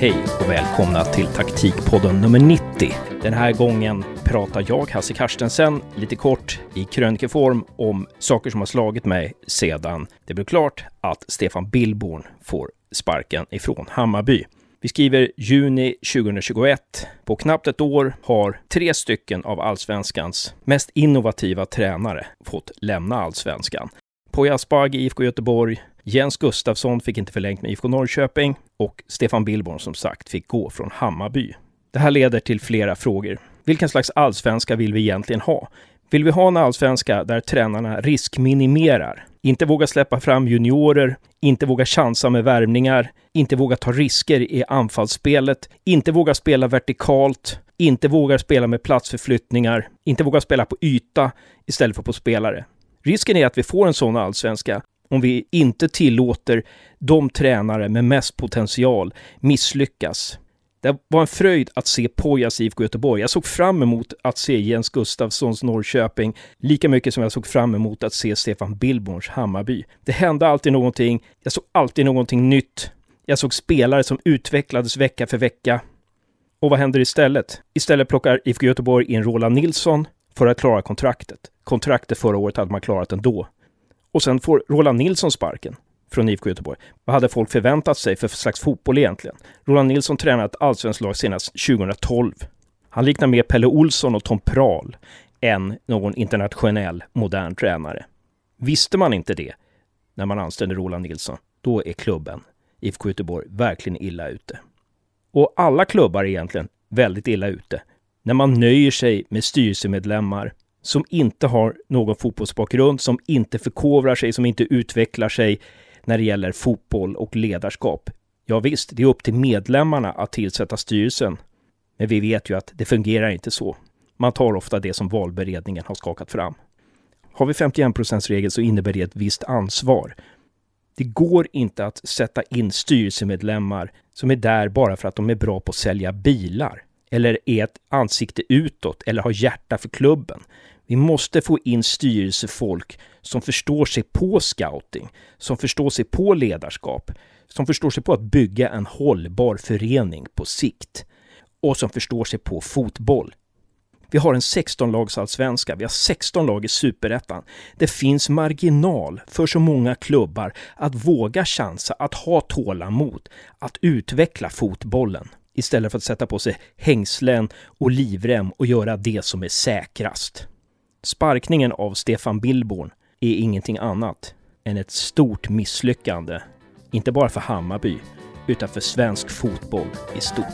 Hej och välkomna till taktikpodden nummer 90. Den här gången pratar jag, Hasse Karstensen, lite kort i krönikeform om saker som har slagit mig sedan det blev klart att Stefan Billborn får sparken ifrån Hammarby. Vi skriver juni 2021. På knappt ett år har tre stycken av allsvenskans mest innovativa tränare fått lämna allsvenskan. Poya Asbaghi, IFK Göteborg, Jens Gustafsson fick inte förlängt med IFK Norrköping och Stefan Billborn som sagt fick gå från Hammarby. Det här leder till flera frågor. Vilken slags allsvenska vill vi egentligen ha? Vill vi ha en allsvenska där tränarna riskminimerar, inte vågar släppa fram juniorer, inte vågar chansa med värvningar, inte vågar ta risker i anfallsspelet, inte vågar spela vertikalt, inte vågar spela med platsförflyttningar, inte vågar spela på yta istället för på spelare. Risken är att vi får en sån allsvenska om vi inte tillåter de tränare med mest potential misslyckas. Det var en fröjd att se Pojas IFK Göteborg. Jag såg fram emot att se Jens Gustafssons Norrköping lika mycket som jag såg fram emot att se Stefan Billborns Hammarby. Det hände alltid någonting. Jag såg alltid någonting nytt. Jag såg spelare som utvecklades vecka för vecka. Och vad händer istället? Istället plockar IFK Göteborg in Roland Nilsson för att klara kontraktet. Kontraktet förra året hade man klarat ändå. Och sen får Roland Nilsson sparken från IFK Göteborg. Vad hade folk förväntat sig för slags fotboll egentligen? Roland Nilsson tränade ett allsvenskt lag senast 2012. Han liknar mer Pelle Olsson och Tom Prahl än någon internationell modern tränare. Visste man inte det när man anställde Roland Nilsson, då är klubben IFK Göteborg verkligen illa ute. Och alla klubbar är egentligen väldigt illa ute när man nöjer sig med styrelsemedlemmar som inte har någon fotbollsbakgrund, som inte förkovrar sig, som inte utvecklar sig när det gäller fotboll och ledarskap. Ja visst, det är upp till medlemmarna att tillsätta styrelsen. Men vi vet ju att det fungerar inte så. Man tar ofta det som valberedningen har skakat fram. Har vi 51 regel så innebär det ett visst ansvar. Det går inte att sätta in styrelsemedlemmar som är där bara för att de är bra på att sälja bilar eller är ett ansikte utåt eller har hjärta för klubben. Vi måste få in styrelsefolk som förstår sig på scouting, som förstår sig på ledarskap, som förstår sig på att bygga en hållbar förening på sikt och som förstår sig på fotboll. Vi har en 16-lagsallsvenska, vi har 16 lag i superettan. Det finns marginal för så många klubbar att våga chansa, att ha tålamod, att utveckla fotbollen istället för att sätta på sig hängslen och livrem och göra det som är säkrast. Sparkningen av Stefan Billborn är ingenting annat än ett stort misslyckande, inte bara för Hammarby, utan för svensk fotboll i stort.